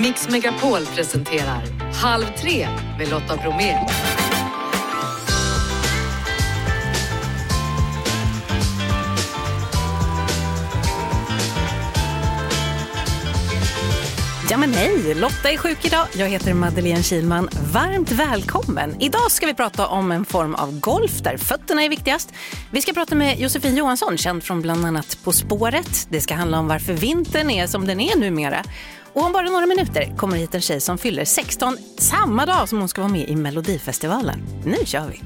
Mix Megapol presenterar Halv tre med Lotta Bromé. Ja men hej, Lotta är sjuk idag. Jag heter Madeleine Kilman. Varmt välkommen. Idag ska vi prata om en form av golf där fötterna är viktigast. Vi ska prata med Josefin Johansson, känd från bland annat På spåret. Det ska handla om varför vintern är som den är numera. Och om bara några minuter kommer hit en tjej som fyller 16 samma dag som hon ska vara med i Melodifestivalen. Nu kör vi!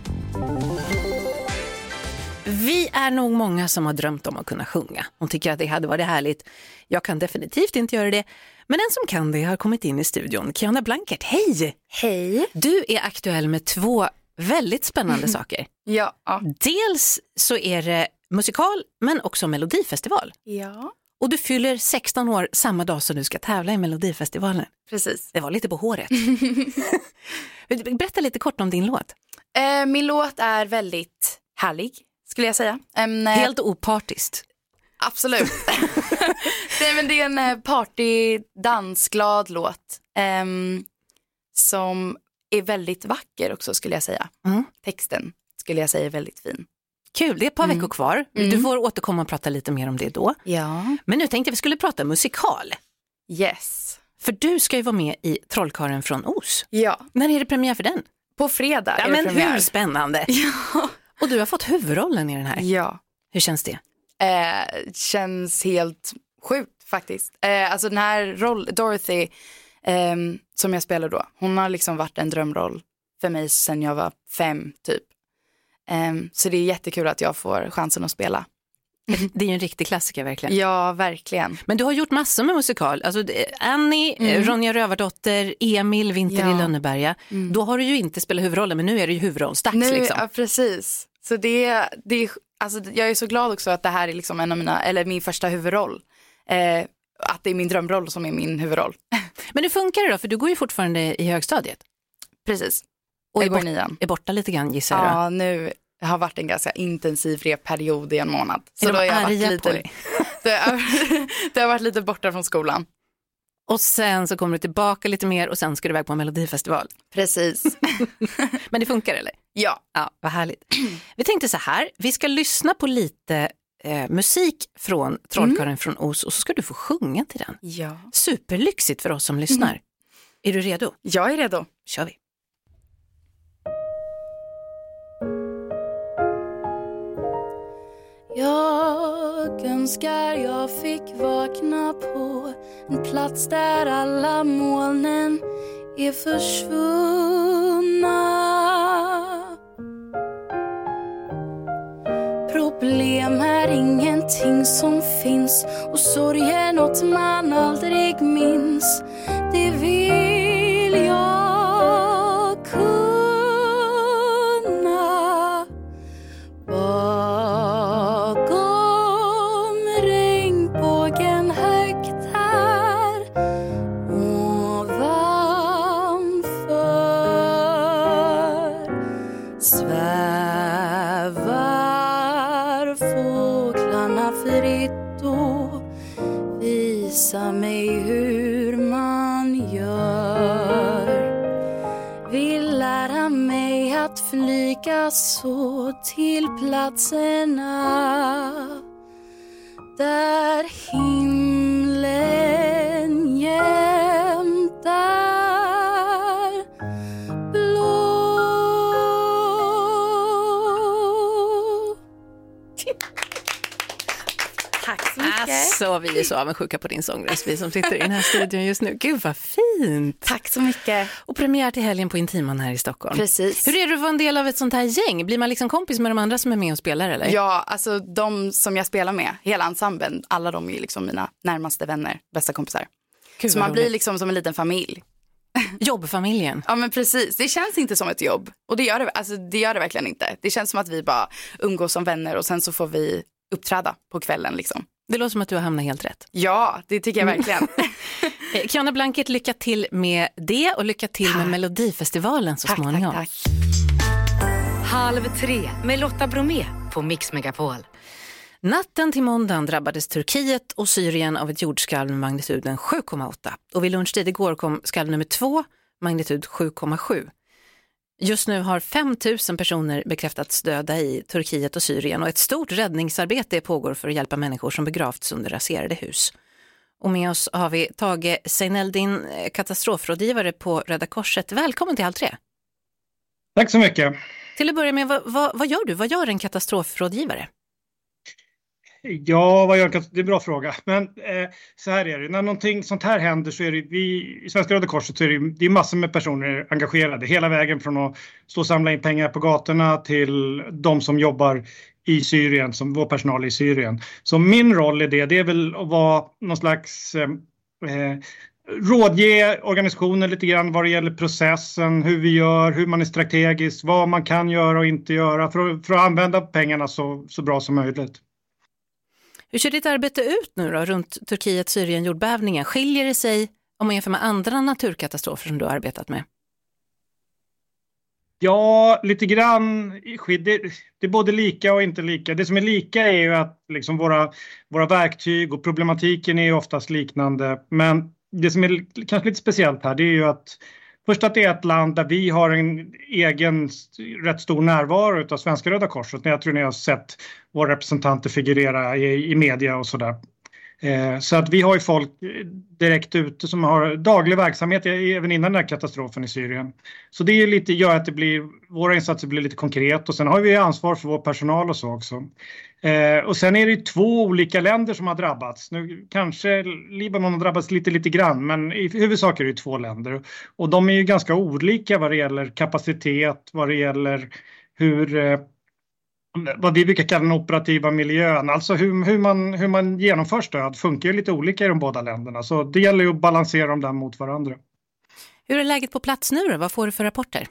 Vi är nog många som har drömt om att kunna sjunga. Hon tycker att det hade varit härligt. Jag kan definitivt inte göra det. Men en som kan det har kommit in i studion. Kiana Blankert, hej! Hej. Du är aktuell med två väldigt spännande saker. Ja. Dels så är det musikal men också melodifestival. Ja, Och du fyller 16 år samma dag som du ska tävla i Melodifestivalen. precis. Det var lite på håret. Berätta lite kort om din låt. Eh, min låt är väldigt härlig, skulle jag säga. En, eh, Helt opartiskt. Absolut. Nej, men det är en eh, party, dansglad låt. ehm, som är väldigt vacker också, skulle jag säga. Mm. Texten skulle jag säga är väldigt fin. Kul, det är ett par Mm. veckor kvar. Du får återkomma och prata lite mer om det då. Ja. Men nu tänkte jag vi skulle prata musikal. Yes. För du ska ju vara med i Trollkarlen från Os. Ja. När är det premiär för den? På fredag Ja, är det men premiär. hur spännande! Ja. Och du har fått huvudrollen i den här. ja. Hur känns det? Eh, känns helt sjukt faktiskt. Eh, alltså den här roll, Dorothy ehm, som jag spelar då, hon har liksom varit en drömroll för mig sedan jag var fem typ. Ehm, så det är jättekul att jag får chansen att spela. Det är ju en riktig klassiker verkligen. Ja, verkligen. Men du har gjort massor med musikal. Alltså, Annie, mm. Ronja Rövardotter, Emil, Vinter Ja. i Lönneberga. Då har du ju inte spelat huvudrollen men nu är det ju huvudrollsdags. Nu, liksom. ja, precis. Så det, det, alltså, jag är så glad också att det här är liksom en av mina, eller min första huvudroll. Eh, att det är min drömroll som är min huvudroll. Men hur funkar det då? För du går ju fortfarande i högstadiet. Precis. Och är, bort, nian. är borta lite grann gissar jag. Ja, nu har varit en ganska intensiv reperiod i en månad. Så Är då har jag varit lite, det, har, det har varit lite borta från skolan. Och sen så kommer du tillbaka lite mer och sen ska du iväg på en melodifestival. Precis. Men det funkar eller? Ja, Ja, vad härligt. Vi tänkte så här, vi ska lyssna på lite eh, musik från Trollkarlen från Os och så ska du få sjunga till den. ja. Superlyxigt för oss som lyssnar. Är du redo? Jag är redo. kör vi. Jag önskar jag fick vakna på en plats där alla molnen är försvunna. Problem är ingenting som finns och sorg är något man aldrig minns. Det vill så till platserna där himlen Alltså, vi är så avundsjuka på din sångröst, vi som sitter i den här studion just nu. Gud vad fint! Tack så mycket. Och premiär till helgen på Intiman här i Stockholm. Precis. Hur är det att vara en del av ett sånt här gäng? Blir man liksom kompis med de andra som är med och spelar eller? Ja, alltså de som jag spelar med, hela ensemblen, alla de är liksom mina närmaste vänner, bästa kompisar. Gud, Så man blir roligt. liksom som en liten familj. Jobbfamiljen. Ja men precis, det känns inte som ett jobb. Och det gör det, alltså, det gör det verkligen inte. Det känns som att vi bara umgås som vänner och sen så får vi uppträda på kvällen liksom. Det låter som att du har hamnat helt rätt. Ja, det tycker jag verkligen. Eh, Kiana Blankert, lycka till med det och lycka till med Melodifestivalen så tack, småningom. tack, tack. Halv tre med Lotta Bromé på Mix Megapol. Natten till måndagen drabbades Turkiet och Syrien av ett jordskalv med magnituden 7,8 och vid lunchtid igår kom skalv nummer två, magnitud 7,7. Just nu har 5 000 personer bekräftats döda i Turkiet och Syrien och ett stort räddningsarbete pågår för att hjälpa människor som begravts under raserade hus. Och med oss har vi Tage Seineldin, katastrofrådgivare på Röda Korset. Välkommen till Halv tre. Tack så mycket. Till att börja med, vad, vad, vad gör du? Vad gör en katastrofrådgivare? Ja, vad jag kan, Det är en bra fråga. Men eh, så här är det, när någonting sånt här händer så är det vi i Svenska Röda Korset så är det, det är massor med personer engagerade hela vägen från att stå och samla in pengar på gatorna till de som jobbar i Syrien, som vår personal i Syrien. Så min roll i det, det är väl att vara någon slags eh, eh rådge organisationen lite grann vad det gäller processen, hur vi gör, hur man är strategisk, vad man kan göra och inte göra för att, för att använda pengarna så, så bra som möjligt. Hur ser ditt arbete ut nu då runt Turkiet, Syrien, jordbävningen? Skiljer det sig om man jämför med andra naturkatastrofer som du har arbetat med? Ja, lite grann. Det, det är både lika och inte lika. Det som är lika är ju att liksom våra, våra verktyg och problematiken är oftast liknande. Men det som är kanske lite speciellt här det är ju att Först att det är ett land där vi har en egen rätt stor närvaro av Svenska Röda Korset. Jag tror ni har sett våra representanter figurera i, i media och sådär. Eh, så att vi har ju folk eh, direkt ute som har daglig verksamhet även innan den här katastrofen i Syrien. Så det är lite, gör att det blir, våra insatser blir lite konkret och sen har vi ansvar för vår personal och så också. Eh, och sen är det två olika länder som har drabbats. Nu kanske Libanon har drabbats lite, lite grann, men i huvudsak är det två länder. Och de är ju ganska olika vad det gäller kapacitet, vad det gäller hur eh, vad vi brukar kalla den operativa miljön, alltså hur, hur, man, hur man genomför stöd funkar ju lite olika i de båda länderna. Så det gäller ju att balansera dem där mot varandra. Hur är läget på plats nu då? Vad får du för rapporter?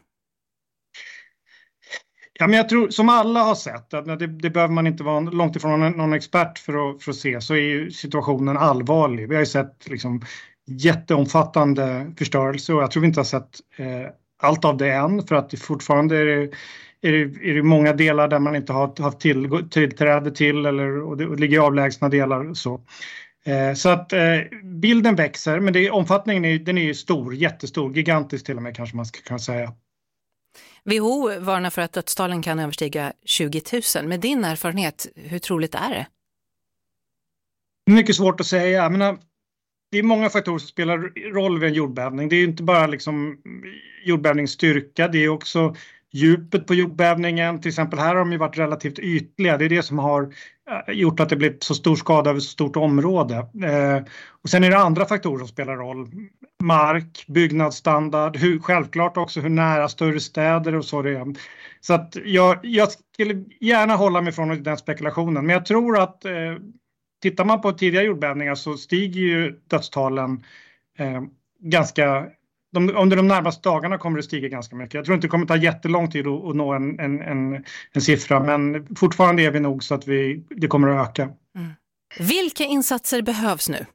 Ja, men jag tror som alla har sett, det, det behöver man inte vara långt ifrån någon, någon expert för att, för att se, så är situationen allvarlig. Vi har ju sett liksom, jätteomfattande förstörelse och jag tror vi inte har sett eh, allt av det än för att det fortfarande är det, är det, är det många delar där man inte har haft till, tillträde till eller och det, och det ligger avlägsna delar. Så. Eh, så att eh, bilden växer men det, omfattningen är, den är ju stor, jättestor, gigantisk till och med kanske man ska kunna säga. WHO varnar för att dödstalen kan överstiga 20 000. Med din erfarenhet, hur troligt är det? Mycket svårt att säga. Jag menar, det är många faktorer som spelar roll vid en jordbävning. Det är inte bara liksom jordbävningsstyrka, det är också djupet på jordbävningen. Till exempel här har de ju varit relativt ytliga. Det är det som har eh, gjort att det blivit så stor skada över så stort område. Eh, och sen är det andra faktorer som spelar roll. Mark, byggnadsstandard, hur, självklart också hur nära större städer och så det är. Så att jag, jag skulle gärna hålla mig från den spekulationen. Men jag tror att eh, tittar man på tidigare jordbävningar så stiger ju dödstalen eh, ganska de, under de närmaste dagarna kommer det stiga ganska mycket. Jag tror inte det kommer ta jättelång tid att, att nå en, en, en, en, siffra men fortfarande är vi nog så att vi, det kommer att öka. Mm. Vilka insatser behövs nu?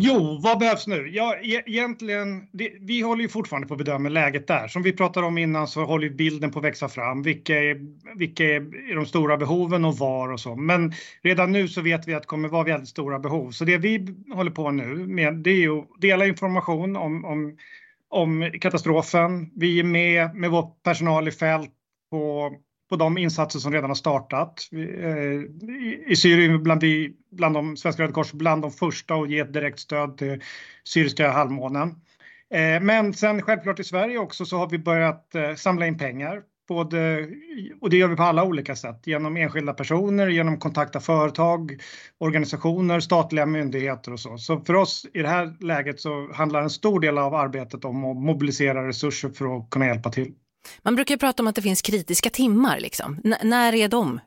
Jo, vad behövs nu? Ja, e egentligen, det, vi håller ju fortfarande på att bedöma läget där. Som vi pratade om innan så håller bilden på att växa fram. Vilka är, vilka är de stora behoven och var och så. Men redan nu så vet vi att det kommer vara väldigt stora behov. Så det vi håller på nu med det är ju att dela information om, om om katastrofen. Vi är med med vår personal i fält på, på de insatser som redan har startat. Eh, I Syrien bland, vi, bland de svenska Röda Kors bland de första att ge ett direkt stöd till syriska halvmånen. Eh, men sen självklart i Sverige också så har vi börjat eh, samla in pengar Både, och det gör vi på alla olika sätt, genom enskilda personer, genom att kontakta företag, organisationer, statliga myndigheter och så. Så för oss i det här läget så handlar en stor del av arbetet om att mobilisera resurser för att kunna hjälpa till. Man brukar prata om att det finns kritiska timmar. Liksom. N när är de?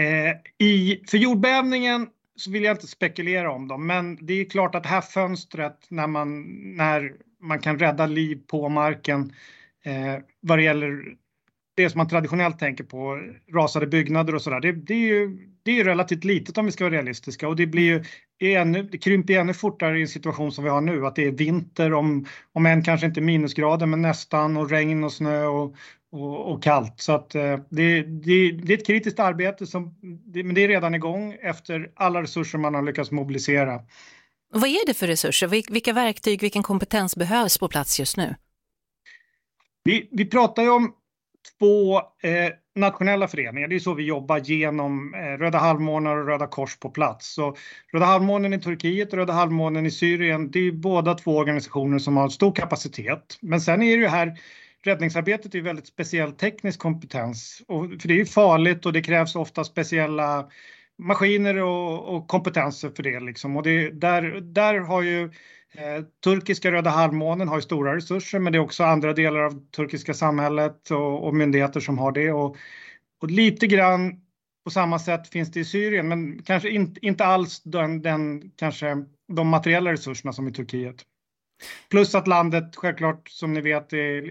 Eh, i, för jordbävningen så vill jag inte spekulera om dem, men det är klart att det här fönstret när man, när man kan rädda liv på marken Eh, vad det gäller det som man traditionellt tänker på, rasade byggnader och sådär, det, det, är ju det är relativt litet om vi ska vara realistiska och det blir ju ännu, det krymper ännu fortare i en situation som vi har nu, att det är vinter om, om än kanske inte minusgrader men nästan och regn och snö och, och, och kallt. Så att, eh, det, det, det, är ett kritiskt arbete, som, det, men det är redan igång efter alla resurser man har lyckats mobilisera. vad är det för resurser? Vilka verktyg, vilken kompetens behövs på plats just nu? Vi, vi pratar ju om två eh, nationella föreningar. Det är så vi jobbar genom eh, Röda halvmånen och Röda kors på plats. Så Röda halvmånen i Turkiet och Röda halvmånen i Syrien, det är båda två organisationer som har stor kapacitet. Men sen är det ju här räddningsarbetet är väldigt speciell teknisk kompetens. Och, för det är ju farligt och det krävs ofta speciella maskiner och, och kompetenser för det. Liksom. Och det, där, där har ju Eh, turkiska Röda halvmånen har ju stora resurser men det är också andra delar av turkiska samhället och, och myndigheter som har det. Och, och, lite grann på samma sätt finns det i Syrien men kanske inte, inte alls den, den, kanske de materiella resurserna som i Turkiet. Plus att landet självklart som ni vet är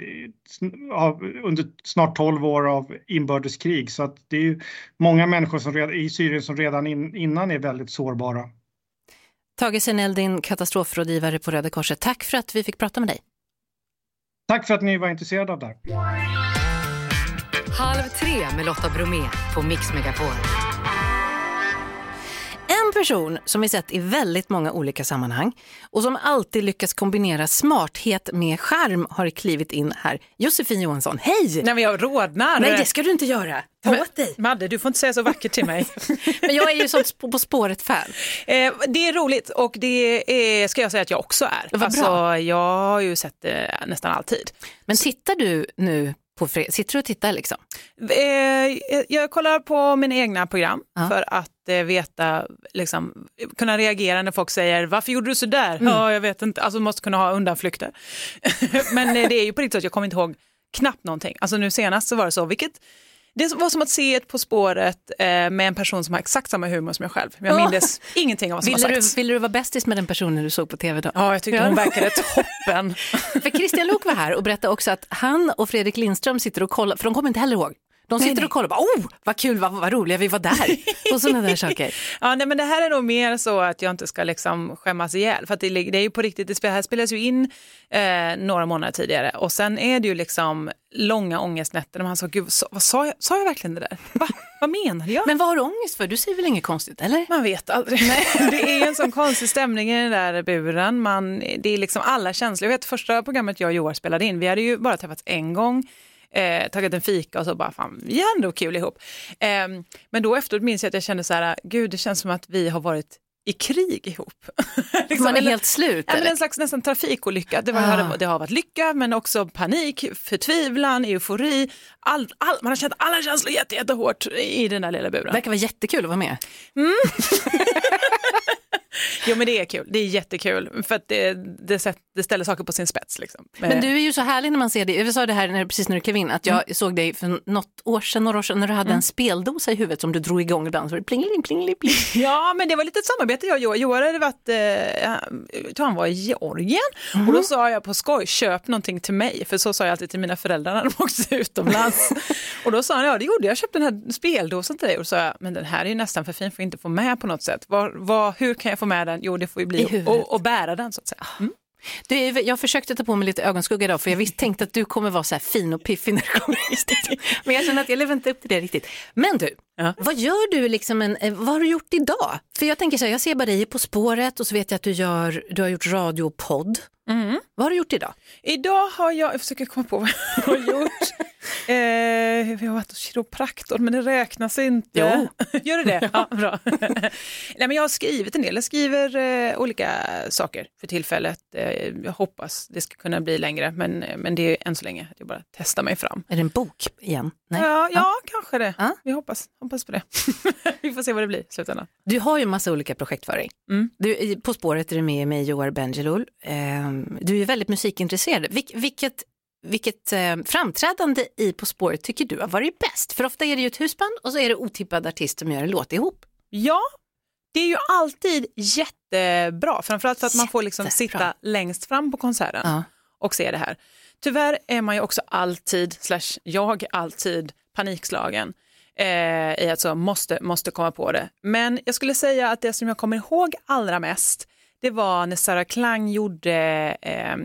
under snart 12 år av inbördeskrig så att det är ju många människor som redan, i Syrien som redan in, innan är väldigt sårbara. Tage Seneldin, katastrofrådgivare på Röda Korset. Tack för att vi fick prata med dig. Tack för att ni var intresserade av det här. Halv tre med Lotta Bromé på Mix Megapol. Person som vi sett i väldigt många olika sammanhang och som alltid lyckas kombinera smarthet med charm har klivit in här. Josefin Johansson, hej! Nej men jag rodnar. Nej det ska du inte göra. Ta men, åt dig. Madde, du får inte säga så vackert till mig. men jag är ju sånt På spåret-fan. Eh, det är roligt och det är, ska jag säga att jag också är. Vad alltså, bra. Jag har ju sett det nästan alltid. Men tittar du nu på Sitter du och tittar liksom? Eh, jag kollar på mina egna program Ja. för att veta, liksom, kunna reagera när folk säger varför gjorde du så där? Mm. Ja, jag vet inte, alltså måste kunna ha undanflykter. Men eh, det är ju på riktigt så att jag kommer inte ihåg knappt någonting. Alltså nu senast så var det så, vilket det var som att se ett På spåret eh, med en person som har exakt samma humor som jag själv. Jag mindes ingenting av vad som Ville har du, sagts. ville du vara bästis med den personen du såg på tv då? Ja, jag tyckte Ja. hon verkade toppen. För Christian Luuk var här och berättade också att han och Fredrik Lindström sitter och kollar, för de kommer inte heller ihåg. De sitter nej. och kollar och bara, oh vad kul, vad, vad roliga vi var där. och sådana där saker. Ja, nej, men det här är nog mer så att jag inte ska liksom skämmas ihjäl. För att det, det är ju på riktigt, det spel- här spelas ju in eh, några månader tidigare och sen är det ju liksom långa ångestnätter när man sa, gud, så, vad sa, jag, sa jag verkligen det där? Va? vad menade jag? Men vad har du ångest för? Du säger väl inget konstigt, eller? Man vet aldrig. det är ju en sån konstig stämning i den där buren. Man, det är liksom alla känslor. Jag vet första programmet jag och Joar spelade in, vi hade ju bara träffats en gång, eh, tagit en fika och så bara, fan, vi har ändå kul ihop. Eh, men då efteråt minns jag att jag kände så här, gud det känns som att vi har varit i krig ihop. Liksom, Man är eller- helt slut. Ja, men en slags nästan trafikolycka. Det, var, Ah. det har varit lycka men också panik, förtvivlan, eufori. All, all, man har känt alla känslor jätte, jättehårt i den där lilla buren. verkar vara jättekul att vara med. Jo men det är kul, det är jättekul för att det, det, det ställer saker på sin spets. Liksom. Men du är ju så härlig när man ser dig. Jag sa det här när, precis när du klev in, att jag såg dig för något år sedan, några år sedan när du hade en speldosa i huvudet som du drog igång ibland. Så var det plingeling, plingeling, pling. Ja men det var lite ett samarbete jag och Joar. Joar hade varit, eh, han var i Georgien och då sa jag på skoj, köp någonting till mig. För så sa jag alltid till mina föräldrar när de åkte utomlands. och då sa han, ja det gjorde jag, jag köpte den här speldosan till dig. Och då sa jag, men den här är ju nästan för fin för att inte få med på något sätt. Var, var, hur kan jag få med den? Jo det får ju bli och, och bära den så att säga. Mm. Du, jag försökte ta på mig lite ögonskugga idag för jag visst tänkte att du kommer vara så här fin och piffig när det kommer hit. Men jag känner att jag lever inte upp till det riktigt. Men du, Ja. vad gör du liksom en, eh, vad har du gjort idag? För jag tänker så här, jag ser bara dig På spåret och så vet jag att du, gör, du har gjort radio och podd. Mm. Vad har du gjort idag? Idag har jag, jag försöker komma på vad jag har gjort. Eh, vi har varit hos kiropraktor men det räknas inte. Jo. Gör det det? Ja, bra. Nej, men jag har skrivit en del, jag skriver eh, olika saker för tillfället. Eh, jag hoppas det ska kunna bli längre men, men det är än så länge att jag bara testar mig fram. Är det en bok igen? Nej. Ja, ja, kanske det. Ja. Vi hoppas, hoppas på det. vi får se vad det blir i slutändan. Du har ju massa olika projekt för dig. Mm. Du, på spåret är du med med Joar Bendjelloul. Ehm, du är väldigt musikintresserad. Vilk, vilket vilket eh, framträdande i På spåret tycker du har varit bäst? För ofta är det ju ett husband och så är det otippad artist som gör en låt ihop. Ja, det är ju alltid jättebra, framförallt för att man får liksom sitta längst fram på konserten. Ja. och se det här. Tyvärr är man ju också alltid, slash jag alltid panikslagen eh, i att så måste, måste komma på det. Men jag skulle säga att det som jag kommer ihåg allra mest det var när Sarah Klang gjorde eh,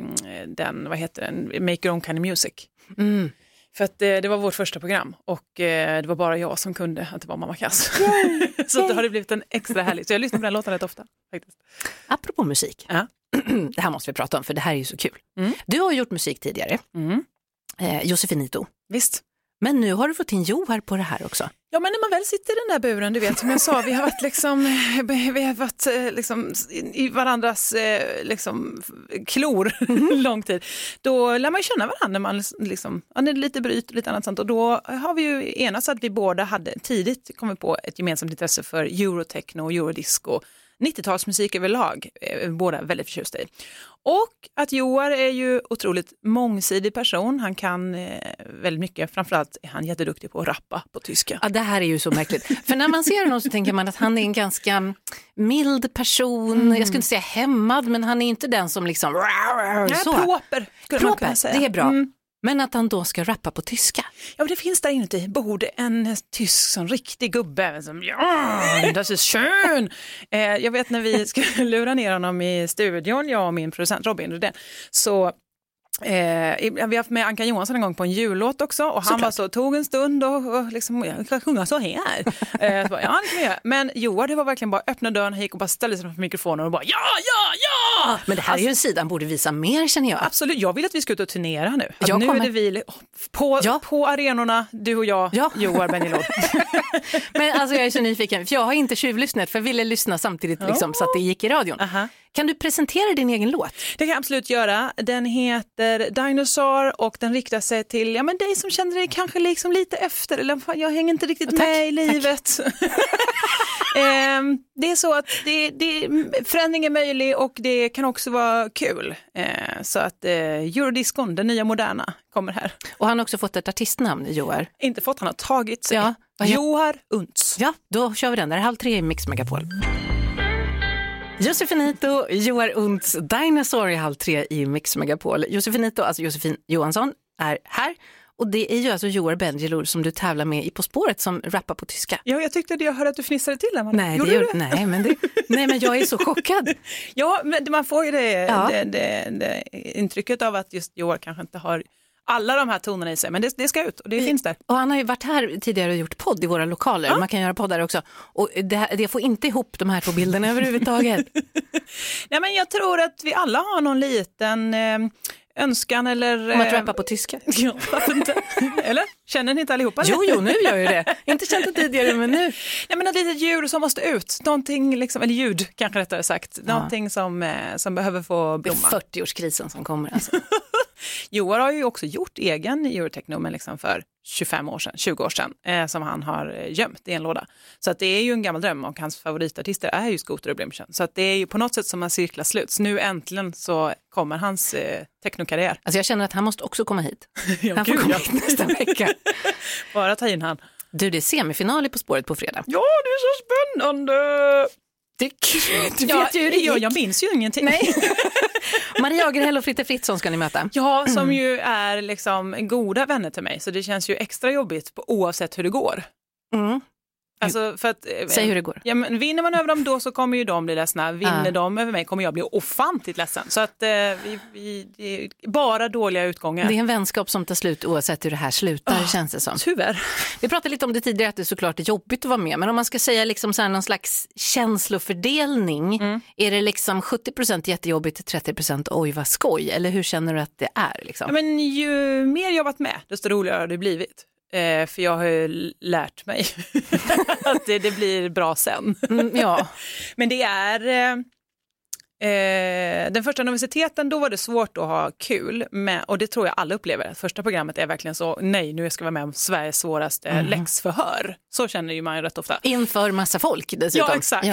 den, vad heter den, Make Your Own Kind of Music. Mm. För att eh, det var vårt första program och eh, det var bara jag som kunde att det var Mamma Kass. så då har det blivit en extra härlig, så jag lyssnar på den låten rätt ofta. Faktiskt. Apropå musik, Ja. det här måste vi prata om för det här är ju så kul. Mm. Du har gjort musik tidigare, Mm. eh, Josefinito. Visst. Men nu har du fått in Joar på det här också. Ja men när man väl sitter i den där buren, du vet som jag sa, vi har varit, liksom, vi har varit eh, liksom, i varandras eh, liksom, klor lång tid. Då lär man känna varandra när man liksom, ja, det är lite bryt och lite annat sånt. Och då har vi ju enats att vi båda hade tidigt kommit på ett gemensamt intresse för eurotechno och eurodisco. 90-talsmusik överlag, eh, båda väldigt förtjusta i. Och att Joar är ju otroligt mångsidig person. Han kan eh, väldigt mycket, framförallt är han jätteduktig på att rappa på tyska. Ja, det här är ju så märkligt. För när man ser honom så tänker man att han är en ganska mild person. Jag skulle inte säga hämmad, men han är inte den som liksom... Ja, Så. proper, skulle man kunna Proper, säga. det är bra. Mm. Men att han då ska rappa på tyska. Ja, det finns där inuti, bor det en tysk, sån riktig gubbe som ja, das ist schön. Eh, jag vet när vi skulle lura ner honom i studion, jag och min producent Robin Rydén, så Eh, vi har haft med Anka Johansson en gång på en jullåt också och han var så, tog en stund och, och liksom, jag kan sjunga så här. eh, så bara, ja, det. Men Joar, det var verkligen bara öppna dörren, han gick och bara ställde sig framför mikrofonen och bara ja, ja, ja! Men det här är ju en sida han borde visa mer känner jag. Absolut, jag vill att vi ska ut och turnera nu. Att Jag nu kommer. är det vi på, Ja. på arenorna, du och jag, Ja. Joar Benjelot. Men alltså jag är så nyfiken, för jag har inte tjuvlyssnat för jag ville lyssna samtidigt liksom, så att det gick i radion. Aha. Kan du presentera din egen låt? Det kan jag absolut göra. Den heter Dinosaur och den riktar sig till ja, men dig som känner dig kanske liksom lite efter. Eller, jag hänger inte riktigt Tack, med i livet. Ehm, det är så att det, det, förändring är möjlig och det kan också vara kul. Ehm, så att eh, Eurodiscon, den nya moderna, kommer här. Och han har också fått ett artistnamn, Joar. Inte fått, han har tagit sig. Ja, Johar Unts. Ja, då kör vi den. Det är halv tre i Mix Megapol. Josefinito, Joar Unts, Dinosaur i halv tre i Mix Megapol. Josefinito, alltså Josefin Johansson, är här. Och det är ju alltså Joar Bendjelloul som du tävlar med i På spåret som rappar på tyska. Ja, jag tyckte det, jag hörde att du fnissade till där. Nej, det gör, nej, men det, nej, men jag är så chockad. Ja, men man får ju det, Ja. det, det, det intrycket av att just Joar kanske inte har alla de här tonerna i sig, men det, det ska ut och det finns där. Och han har ju varit här tidigare och gjort podd i våra lokaler. Man kan göra poddar också. Och det, det får inte ihop de här två bilderna överhuvudtaget. Nej, men jag tror att vi alla har någon liten eh, önskan eller... Om att eh, rappa på tyska. Ja? Eller? Känner ni inte allihopa det? Jo, jo, nu gör jag det. Inte känt det tidigare, men nu. Nej, men ett litet ljud som måste ut, någonting liksom, eller ljud kanske rättare sagt, någonting som, eh, som behöver få Det är blomma. 40-årskrisen som kommer. Alltså. Joar har ju också gjort egen Eurotechno men liksom för 25 år sedan, 20 år sedan, eh, som han har eh, gömt i en låda. Så att det är ju en gammal dröm och hans favoritartister är ju Scooter och Blimchen. Så att det är ju på något sätt som en cirklar slut. Så nu äntligen så kommer hans eh, technokarriär. Alltså jag känner att han måste också komma hit. Ja, Han får gud, komma ja. hit nästa vecka. Bara ta in han. Du, det är semifinal i På spåret på fredag. Ja, det är så spännande! Du, du Ja, vet ju hur det jag, gick. jag minns ju ingenting. Nej. Maria Agerhäll och Fritte Fritzson ska ni möta. Ja, som ju är liksom goda vänner till mig, så det känns ju extra jobbigt på, oavsett hur det går. Mm. Alltså för att, eh, Säg hur det går. Ja, men vinner man över dem då så kommer ju de bli ledsna. Vinner Ja. de över mig kommer jag bli ofantligt ledsen. Så att eh, vi, vi, det är bara dåliga utgångar. Det är en vänskap som tar slut oavsett hur det här slutar känns det som. Tyvärr. Vi pratade lite om det tidigare att det såklart är jobbigt att vara med men om man ska säga liksom så här någon slags känslofördelning är det liksom 70% jättejobbigt 30% oj vad skoj eller hur känner du att det är? Liksom? Ja, men ju mer varit med desto roligare har det blivit. Eh, för jag har ju lärt mig att det, det blir bra sen. Mm, ja. Men det är... Eh, eh, den första universiteten, då var det svårt att ha kul. Med, och det tror jag alla upplever. Första programmet är verkligen så, nej nu ska jag vara med om Sveriges svåraste läxförhör. Så känner ju man ju rätt ofta. Inför massa folk dessutom. Ja, exakt.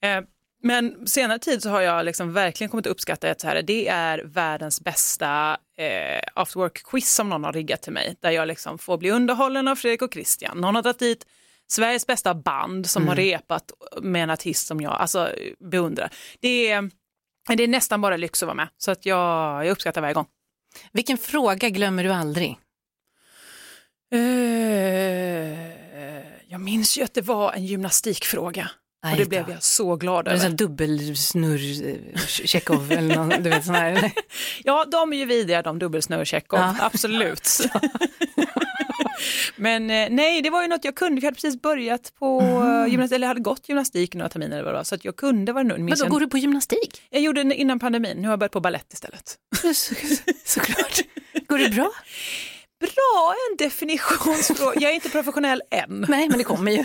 Ja. Eh, men senare tid så har jag liksom verkligen kommit att uppskatta att så här, det är världens bästa eh, after work-quiz som någon har riggat till mig. Där jag liksom får bli underhållen av Fredrik och Christian. Någon har dragit dit Sveriges bästa band som har repat med en artist som jag alltså, beundrar. Det är, det är nästan bara lyx att vara med. Så att jag, jag uppskattar varje gång. Vilken fråga glömmer du aldrig? Eh, jag minns ju att det var en gymnastikfråga. Och Aj det då. blev jag så glad det över. så här dubbelsnurr, eh, Tjechov eller någon, du vet sån här? eller? Ja, de är ju vidriga de dubbelsnurr Tjechov, Ja. absolut. Men eh, nej, det var ju något jag kunde. Jag hade precis börjat på mm. gymnastik, eller hade gått gymnastik några terminer eller vad det så att jag kunde vara nöjd. Men då går du på gymnastik? Jag gjorde det innan pandemin, nu har jag börjat på ballett istället. Såklart. Går det bra? Bra en definitionsfråga. Jag är inte professionell än. Nej, men det kommer ju.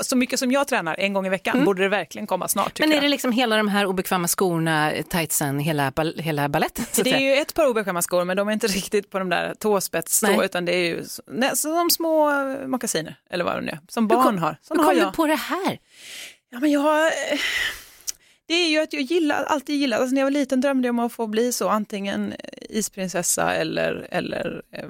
Så mycket som jag tränar en gång i veckan mm. borde det verkligen komma snart. Men är det liksom hela de här obekväma skorna, tightsen, hela, hela balletten? Det är ju ett par obekväma skor, men de är inte riktigt på de där tåspets, utan det är ju som små mockasiner, eller vad det är, som barn har. Hur kom du på det här? Ja, men jag det är ju att jag gillar, alltid gillat, alltså när jag var liten drömde jag om att få bli så, antingen isprinsessa eller, eller eh,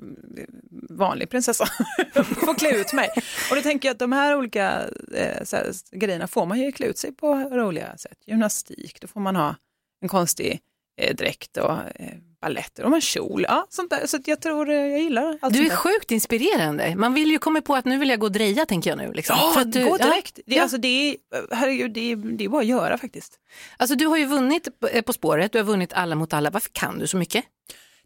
vanlig prinsessa. få klä ut mig. Och då tänker jag att de här olika eh, så här, grejerna får man ju klä ut sig på roliga sätt. Gymnastik, då får man ha en konstig eh, dräkt och eh, balletter och en kjol. Ja, sånt där. Så jag tror eh, jag gillar allt Du är sjukt inspirerande. Man vill ju komma på att nu vill jag gå och dreja tänker jag nu. Liksom. Ja, du, gå direkt. Ja. Det, alltså, det, är, herregud, det, är, det är bara att göra faktiskt. Alltså, du har ju vunnit eh, På spåret, du har vunnit Alla mot alla. Varför kan du så mycket?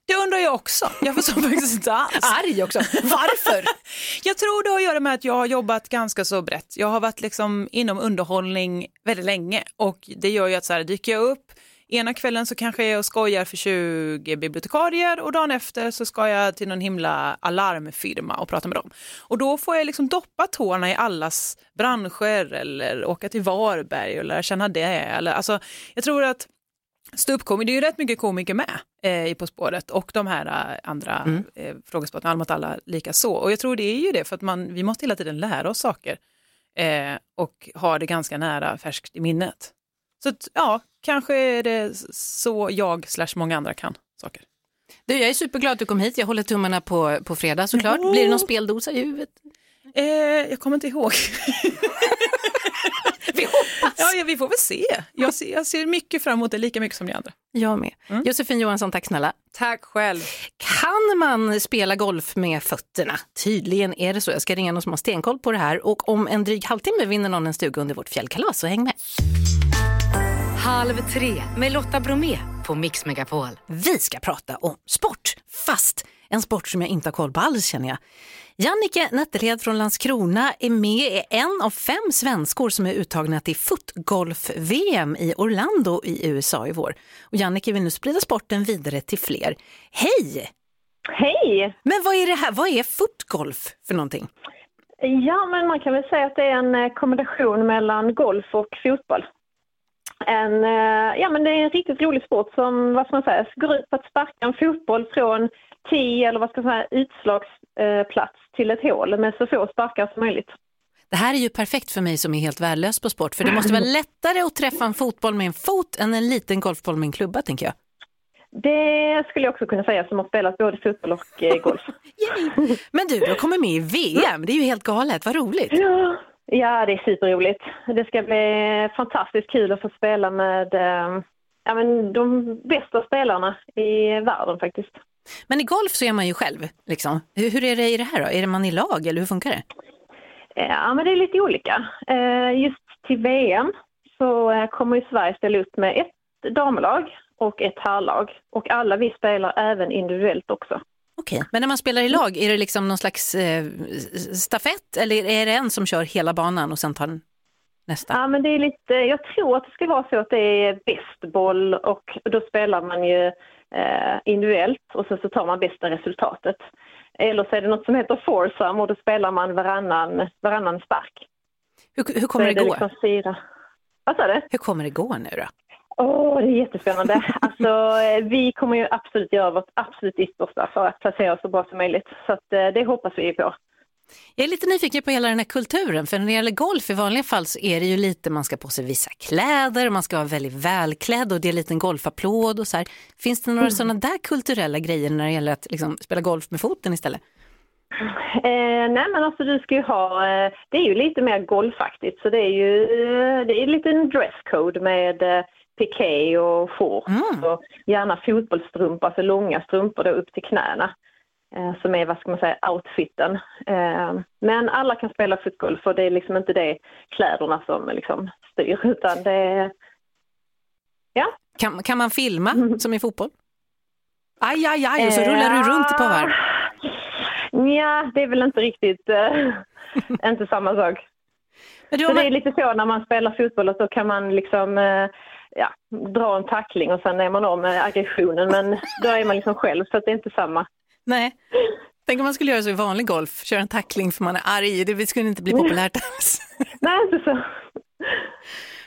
Det undrar jag också. Jag förstår faktiskt inte alls. Arg också. Varför? jag tror det har att göra med att jag har jobbat ganska så brett. Jag har varit liksom inom underhållning väldigt länge och det gör ju att så här, dyker jag upp Ena kvällen så kanske jag skojar för 20 bibliotekarier och dagen efter så ska jag till någon himla alarmfirma och prata med dem. Och då får jag liksom doppa tårna i allas branscher eller åka till Varberg och lära känna det. Eller, alltså, jag tror att Ståuppkomiker, det är ju rätt mycket komiker med eh, i På spåret och de här eh, andra mm. eh, frågesporten, Alla mot alla lika så. Och jag tror det är ju det för att man, vi måste hela tiden lära oss saker eh, och ha det ganska nära färskt i minnet. Så att, ja, kanske är det så jag slash många andra kan saker. Du, jag är superglad att du kom hit. Jag håller tummarna på, på fredag såklart. Blir det någon speldosa i huvudet? Eh, jag kommer inte ihåg. vi hoppas. Ja, vi får väl se. Jag ser, jag ser mycket fram emot det lika mycket som ni andra. Jag med. Mm. Josefin Johansson, tack snälla. Tack själv. Kan man spela golf med fötterna? Tydligen är det så. Jag ska ringa någon som har stenkoll på det här och om en dryg halvtimme vinner någon en stuga under vårt fjällkalas, så häng med. Halv tre med Lotta Bromé på Mix Megapol. Vi ska prata om sport, fast en sport som jag inte har koll på alls känner jag. Jannike Nettelhed från Landskrona är med, är en av fem svenskor som är uttagna till footgolf-VM i Orlando i USA i vår. Och Jannike vill nu sprida sporten vidare till fler. Hej! Hej! Men vad är det här? Vad är footgolf för någonting? Ja, men man kan väl säga att det är en eh, kombination mellan golf och fotboll en, eh, ja, men det är en riktigt rolig sport som vad ska man säga, går ut på att sparka en fotboll från tee eller vad ska man säga, utslagsplats till ett hål med så få sparkar som möjligt. Det här är ju perfekt för mig som är helt värdelös på sport för det måste vara lättare att träffa en fotboll med en fot än en liten golfboll med en klubba tänker jag. Det skulle jag också kunna säga som har spelat både fotboll och eh, golf. Men du, du kommit med i VM, det är ju helt galet, vad roligt. Ja, Ja, det är superroligt. Det ska bli fantastiskt kul att få spela med eh, ja, men de bästa spelarna i världen faktiskt. Men i golf så är man ju själv. Liksom. Hur, hur är det i det här då? Är det man i lag eller hur funkar det? Ja, men det är lite olika. Eh, just till VM så eh, kommer ju Sverige ställa upp med ett damlag och ett herrlag. Och alla vi spelar även individuellt också. Okej, men när man spelar i lag, är det liksom någon slags eh, stafett eller är det en som kör hela banan och sen tar nästa? Ja, men det är lite, jag tror att det ska vara så att det är bäst boll och då spelar man ju eh, individuellt och sen så tar man bästa resultatet. Eller så är det något som heter foursome och då spelar man varannan, varannan spark. Hur, hur kommer det, det gå? Liksom fyra. Vad sa du? Hur kommer det gå nu då? Åh, oh, det är jättespännande. Alltså, eh, vi kommer ju absolut göra vårt absolut yttersta för att placera oss så bra som möjligt. Så att, eh, det hoppas vi på. Jag är lite nyfiken på hela den här kulturen, för när det gäller golf i vanliga fall så är det ju lite, man ska på sig vissa kläder, man ska vara väldigt välklädd och det är en liten golfapplåd och så här. Finns det några mm. sådana där kulturella grejer när det gäller att liksom, spela golf med foten istället? Eh, nej men alltså du ska ju ha, eh, det är ju lite mer golfaktigt så det är ju, eh, det är en liten dresscode med eh, piké och shorts mm. och gärna fotbollsstrumpor, alltså långa strumpor då upp till knäna. Eh, som är, vad ska man säga, outfiten. Eh, men alla kan spela fotboll för det är liksom inte det kläderna som liksom styr utan det är, ja. Kan, kan man filma mm. som i fotboll? Aj, aj, aj, och så rullar du runt ett par varv. Ja, det är väl inte riktigt, inte samma sak. Men så det är lite så när man spelar fotboll att då kan man liksom ja, dra en tackling och sen är man av med aggressionen men då är man liksom själv så att det är inte samma. Nej. Tänk om man skulle göra så i vanlig golf, köra en tackling för man är arg, det skulle inte bli populärt alls. Nej, inte så.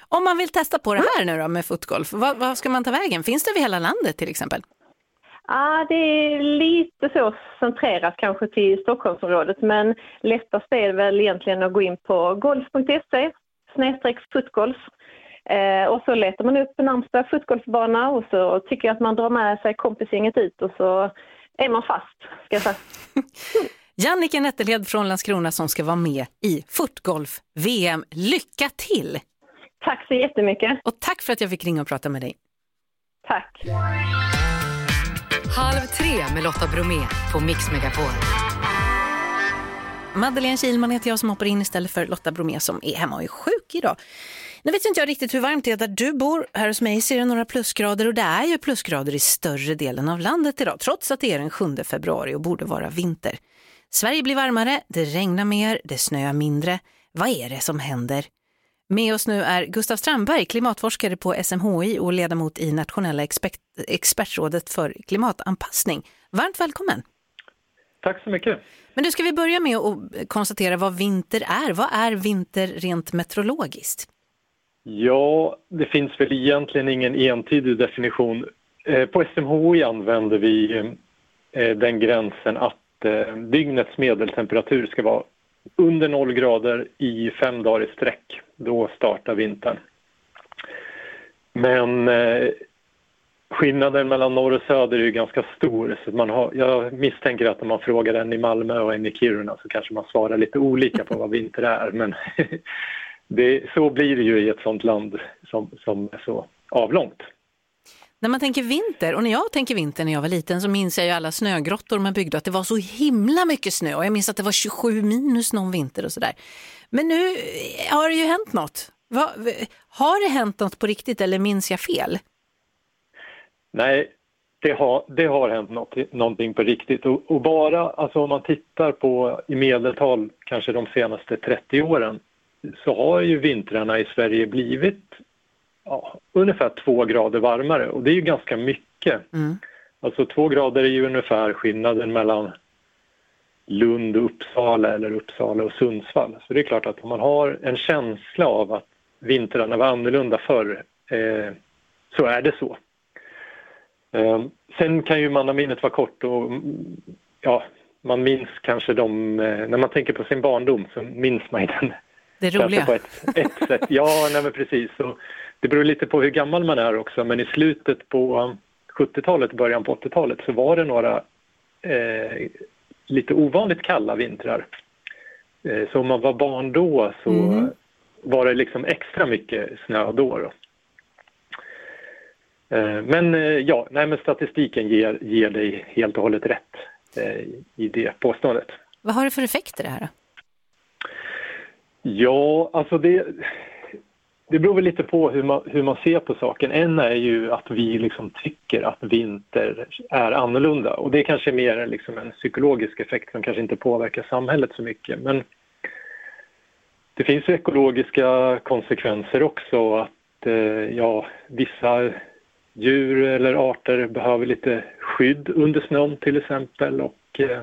Om man vill testa på det här nu då med fotgolf, vad, vad ska man ta vägen? Finns det över hela landet till exempel? Ja, det är lite så centrerat kanske till Stockholmsområdet men lättast är väl egentligen att gå in på golf.se snedstreck fotgolf eh, och så letar man upp närmsta fotgolfbana och så tycker jag att man drar med sig kompisgänget ut och så är man fast, ska jag säga. Jannike Nettelhed från Landskrona som ska vara med i fotgolf-VM. Lycka till! Tack så jättemycket. Och tack för att jag fick ringa och prata med dig. Tack. Halv tre med Lotta Bromé på Mix Megapol. Madeleine Kilman heter jag som hoppar in istället för Lotta Bromé som är hemma och är sjuk idag. Nu vet inte jag riktigt hur varmt det är där du bor. Här hos mig ser det några plusgrader och det är ju plusgrader i större delen av landet idag trots att det är den 7 februari och borde vara vinter. Sverige blir varmare, det regnar mer, det snöar mindre. Vad är det som händer? Med oss nu är Gustav Strandberg, klimatforskare på SMHI och ledamot i nationella expert expertrådet för klimatanpassning. Varmt välkommen! Tack så mycket! Men du, ska vi börja med att konstatera vad vinter är? Vad är vinter rent meteorologiskt? Ja, det finns väl egentligen ingen entydig definition. Eh, på SMHI använder vi eh, den gränsen att eh, dygnets medeltemperatur ska vara under noll grader i fem dagar i sträck. Då startar vintern. Men skillnaden mellan norr och söder är ju ganska stor. Så man har, jag misstänker att om man frågar en i Malmö och en i Kiruna så kanske man svarar lite olika på vad vinter är. Men det, så blir det ju i ett sånt land som, som är så avlångt. När man tänker vinter, och när jag tänker vinter när jag var liten så minns jag ju alla snögrottor man byggde att det var så himla mycket snö och jag minns att det var 27 minus någon vinter och sådär. Men nu har det ju hänt något. Va, har det hänt något på riktigt eller minns jag fel? Nej, det har, det har hänt något, någonting på riktigt och, och, bara alltså om man tittar på i medeltal kanske de senaste 30 åren så har ju vintrarna i Sverige blivit ja, ungefär två grader varmare och det är ju ganska mycket. Mm. Alltså två grader är ju ungefär skillnaden mellan Lund och Uppsala eller Uppsala och Sundsvall. Så det är klart att om man har en känsla av att vintrarna var annorlunda förr eh, så är det så. Eh, sen kan ju mannaminnet vara kort och ja, man minns kanske de, eh, när man tänker på sin barndom så minns man ju den. Det roliga. På ett, ett sätt. Ja, nej men precis. Så det beror lite på hur gammal man är också men i slutet på 70-talet, början på 80-talet så var det några eh, lite ovanligt kalla vintrar. Eh, så om man var barn då så mm. var det liksom extra mycket snö då. då. Eh, men eh, ja, nej, men statistiken ger, ger dig helt och hållet rätt i det påståendet. Vad har det för effekter det här? Ja, alltså det, det beror väl lite på hur man, hur man ser på saken. En är ju att vi liksom tycker att vinter är annorlunda och det är kanske mer liksom en psykologisk effekt som kanske inte påverkar samhället så mycket. Men det finns ekologiska konsekvenser också att eh, ja, vissa djur eller arter behöver lite skydd under snön till exempel och eh,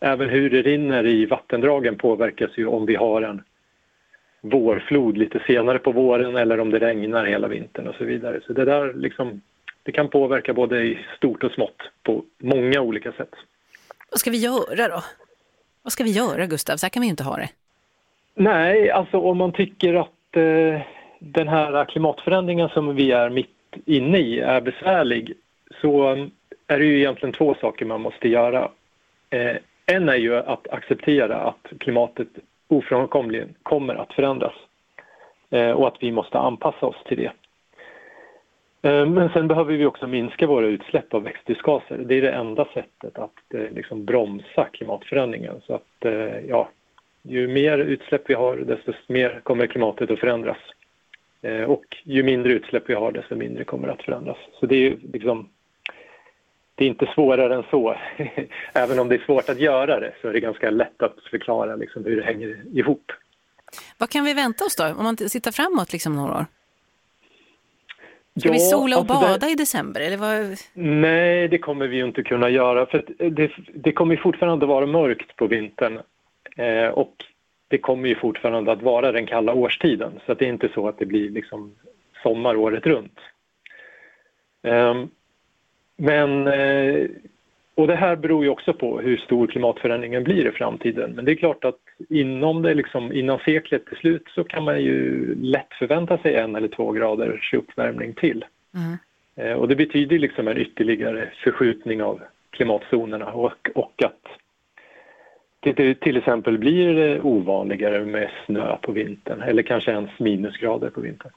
även hur det rinner i vattendragen påverkas ju om vi har en vårflod lite senare på våren eller om det regnar hela vintern och så vidare. Så det där liksom, det kan påverka både i stort och smått på många olika sätt. Vad ska vi göra då? Vad ska vi göra Gustav? Så här kan vi ju inte ha det. Nej, alltså om man tycker att eh, den här klimatförändringen som vi är mitt inne i är besvärlig så är det ju egentligen två saker man måste göra. Eh, en är ju att acceptera att klimatet ofrånkomligen kommer att förändras eh, och att vi måste anpassa oss till det. Eh, men sen behöver vi också minska våra utsläpp av växthusgaser. Det är det enda sättet att eh, liksom bromsa klimatförändringen. Så att, ja, ju mer utsläpp vi har, desto mer kommer klimatet att förändras. Och ju mindre utsläpp vi har, desto mindre kommer att förändras. Så det är liksom det är inte svårare än så. Även om det är svårt att göra det så är det ganska lätt att förklara liksom hur det hänger ihop. Vad kan vi vänta oss då, om man sitter framåt liksom några år? Ska Ja, vi sola och alltså det- bada i december? Eller vad? Nej, det kommer vi ju inte kunna göra för det, det kommer fortfarande vara mörkt på vintern eh, och det kommer ju fortfarande att vara den kalla årstiden så att det är inte så att det blir liksom sommar året runt. Ehm, men, eh, och det här beror ju också på hur stor klimatförändringen blir i framtiden. Men det är klart att inom det liksom, innan seklet till slut så kan man ju lätt förvänta sig en eller två graders uppvärmning till. Eh, Och det betyder liksom en ytterligare förskjutning av klimatzonerna och, och att det till- exempel blir ovanligare med snö på vintern eller kanske ens minusgrader på vintern.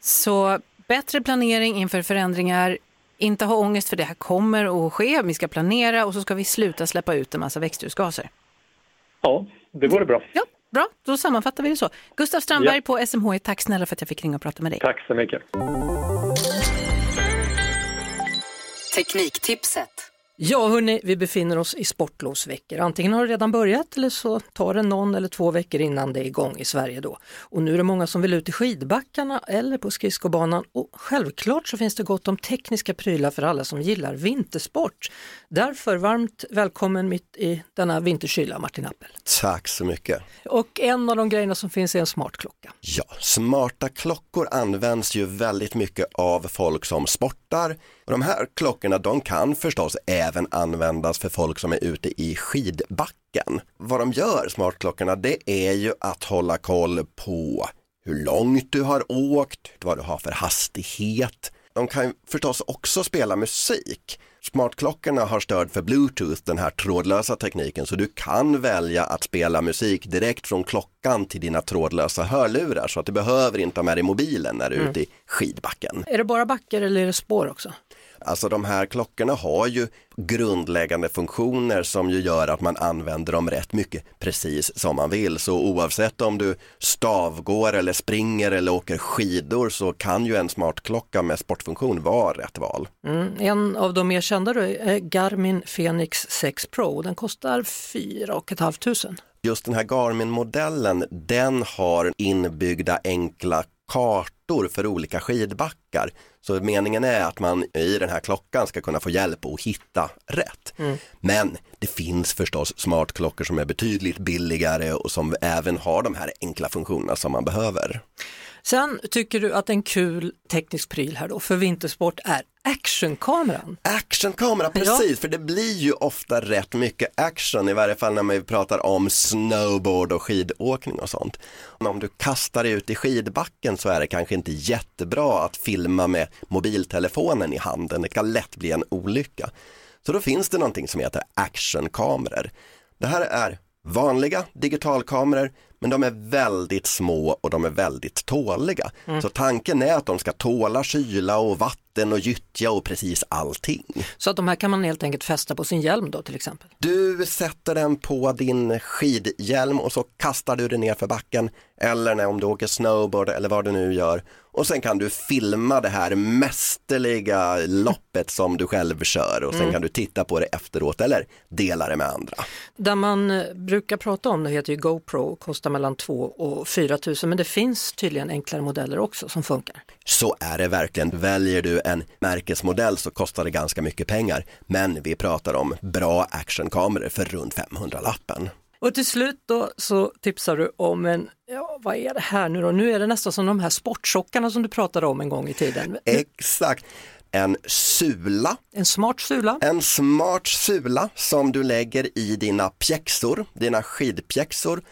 Så bättre planering inför förändringar, inte ha ångest för det här kommer att ske, vi ska planera och så ska vi sluta släppa ut en massa växthusgaser. Ja, det vore bra. Ja, bra, då sammanfattar vi det så. Gustav Strandberg Ja. på SMH, tack snälla för att jag fick ringa och prata med dig. Tack så mycket. Tekniktipset. Ja, hörni, vi befinner oss i sportlovsveckor. Antingen har det redan börjat eller så tar det någon eller två veckor innan det är igång i Sverige då. Och nu är det många som vill ut i skidbackarna eller på skridskobanan och självklart så finns det gott om tekniska prylar för alla som gillar vintersport. Därför varmt välkommen mitt i denna vinterkyla Martin Appel. Tack så mycket. Och en av de grejerna som finns är en smartklocka. Ja, smarta klockor används ju väldigt mycket av folk som sportar. Och de här klockorna de kan förstås även användas för folk som är ute i skidbacken. Vad de gör, smartklockorna, det är ju att hålla koll på hur långt du har åkt, vad du har för hastighet. De kan förstås också spela musik. Smartklockorna har stöd för Bluetooth, den här trådlösa tekniken, så du kan välja att spela musik direkt från klockan till dina trådlösa hörlurar så att du behöver inte ha med dig mobilen när du är ute i skidbacken. Är det bara backar eller är det spår också? Alltså de här klockorna har ju grundläggande funktioner som ju gör att man använder dem rätt mycket precis som man vill. Så oavsett om du stavgår eller springer eller åker skidor så kan ju en smartklocka med sportfunktion vara rätt val. Mm. En av de mer kända är Garmin Fenix 6 Pro. Den kostar 4 500. Just den här Garmin-modellen, den har inbyggda enkla kartor för olika skidbackar. Så meningen är att man i den här klockan ska kunna få hjälp att hitta rätt. Men det finns förstås smartklockor som är betydligt billigare och som även har de här enkla funktionerna som man behöver. Sen tycker du att en kul teknisk pryl här då för vintersport är actionkameran. Actionkamera, precis, för det blir ju ofta rätt mycket action, i varje fall när man pratar om snowboard och skidåkning och sånt. Om du kastar dig ut i skidbacken så är det kanske inte jättebra att filma med mobiltelefonen i handen, det kan lätt bli en olycka. Så då finns det någonting som heter actionkameror. Det här är vanliga digitalkameror men de är väldigt små och de är väldigt tåliga. Så tanken är att de ska tåla kyla och vatten och gyttja och precis allting. Så att de här kan man helt enkelt fästa på sin hjälm då till exempel. Du sätter den på din skidhjälm och så kastar du den ner för backen eller när om du åker snowboard eller vad du nu gör och sen kan du filma det här mästerliga loppet som du själv kör och sen kan du titta på det efteråt eller dela det med andra. Där man eh, brukar prata om det heter ju GoPro och kostar mellan 2 och 4 000 men det finns tydligen enklare modeller också som funkar. Så är det verkligen. Väljer du en märkesmodell så kostar det ganska mycket pengar. Men vi pratar om bra actionkameror för runt 500-lappen. Och till slut då så tipsar du om en, ja vad är det här nu då? Nu är det nästan som de här sportsockarna som du pratade om en gång i tiden. Exakt. En sula, En smart sula. en smart sula som du lägger i dina pjäxor, dina skidpjäxor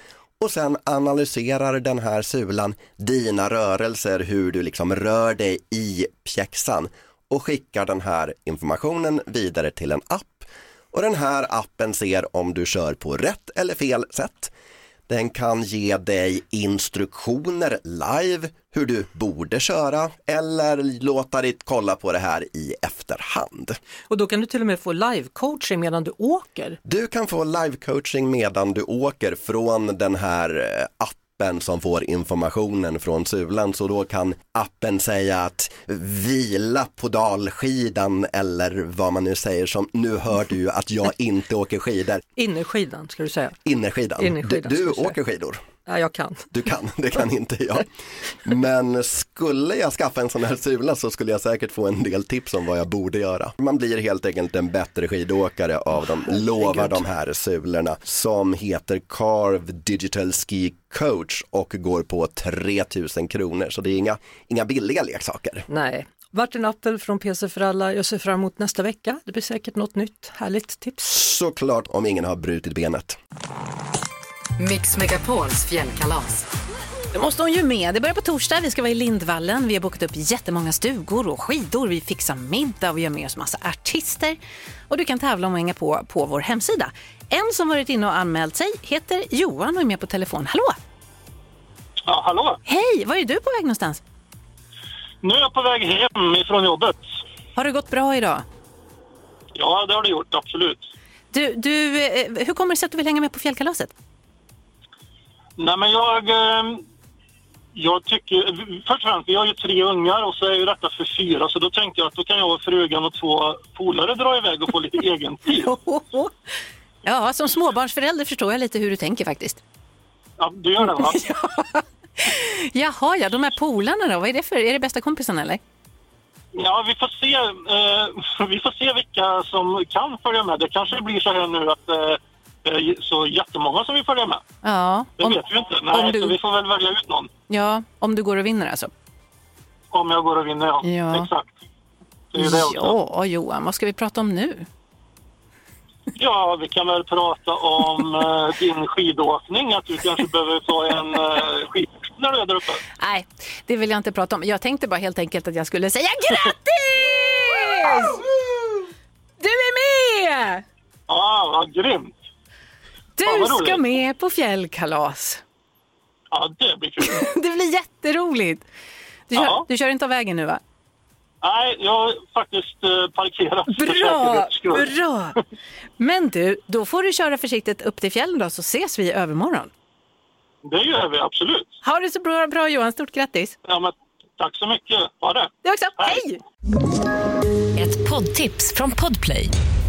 och sen analyserar den här sulan dina rörelser, hur du liksom rör dig i pjäxan och skickar den här informationen vidare till en app. Och den här appen ser om du kör på rätt eller fel sätt. Den kan ge dig instruktioner live hur du borde köra eller låta dig kolla på det här i efterhand. Och då kan du till och med få live-coaching medan du åker. Du kan få live-coaching medan du åker från den här eh, appen appen som får informationen från sulan så då kan appen säga att vila på dalskidan eller vad man nu säger som nu hör du att jag inte åker skidor. Innerskidan ska du säga. Innerskidan. Innerskidan, du du åker skidor. Ja, jag kan. Du kan, det kan inte jag. Men skulle jag skaffa en sån här sula så skulle jag säkert få en del tips om vad jag borde göra. Man blir helt enkelt en bättre skidåkare av de, lovar de här sulorna som heter Carve Digital Ski Coach och går på 3000 kronor. Så det är inga, inga billiga leksaker. Nej. Martin Appel från PC för alla. Jag ser fram emot nästa vecka. Det blir säkert något nytt härligt tips. Såklart om ingen har brutit benet. Mix Megapols fjällkalas. Det måste hon ju med. Det börjar på torsdag. Vi ska vara i Lindvallen. Vi har bokat upp jättemånga stugor och skidor. Vi fixar middag och vi har med oss massa artister. Och du kan tävla om att hänga på på vår hemsida. En som varit inne och anmält sig heter Johan och är med på telefon. Hallå! Ja, hallå! Hej! Var är du på väg någonstans? Nu är jag på väg hem ifrån jobbet. Har det gått bra idag? Ja, det har det gjort, absolut. Du, du, eh, hur kommer det sig att du vill hänga med på fjällkalaset? Nej, men jag... eh, Jag tycker... Först och främst, vi har ju tre ungar och så är ju detta för fyra. Så då tänkte jag att då kan jag och frugan och två polare dra iväg och få lite egen tid. Ja, som småbarnsförälder förstår jag lite hur du tänker faktiskt. Ja, du gör det va? Jaha, ja, de här polarna då, vad är det för? Är det bästa kompisen eller? Ja, vi får se. Eh, vi får se vilka som kan följa med. Det kanske blir så här nu att eh, så jättemånga som vill följa med. Ja, Det om, vet vi inte. Nej, om du- så vi får väl välja ut någon. ja, om du går och vinner alltså. Om jag går och vinner, ja. Ja. Exakt. Det är ju det också. Ja, Johan, vad ska vi prata om nu? Ja, vi kan väl prata om eh, din skidåkning. Att du kanske behöver ta en uh, skid när du är där uppe. Nej, det vill jag inte prata om. Jag tänkte bara helt enkelt att jag skulle säga grattis! Du är med! Ja, vad grymt. Du ska med på fjällkalas. Ja, det blir kul. Det blir jätteroligt. Du kör, Ja. du kör inte av vägen nu va? Nej, jag har faktiskt uh, parkerat Bra, bra. Men du, då får du köra försiktigt upp till fjällen då så ses vi i övermorgon. Det gör vi absolut. Ha det så bra, bra Johan, stort grattis. Ja, men, tack så mycket. Ha det. Du också, hej! Ett poddtips från Podplay.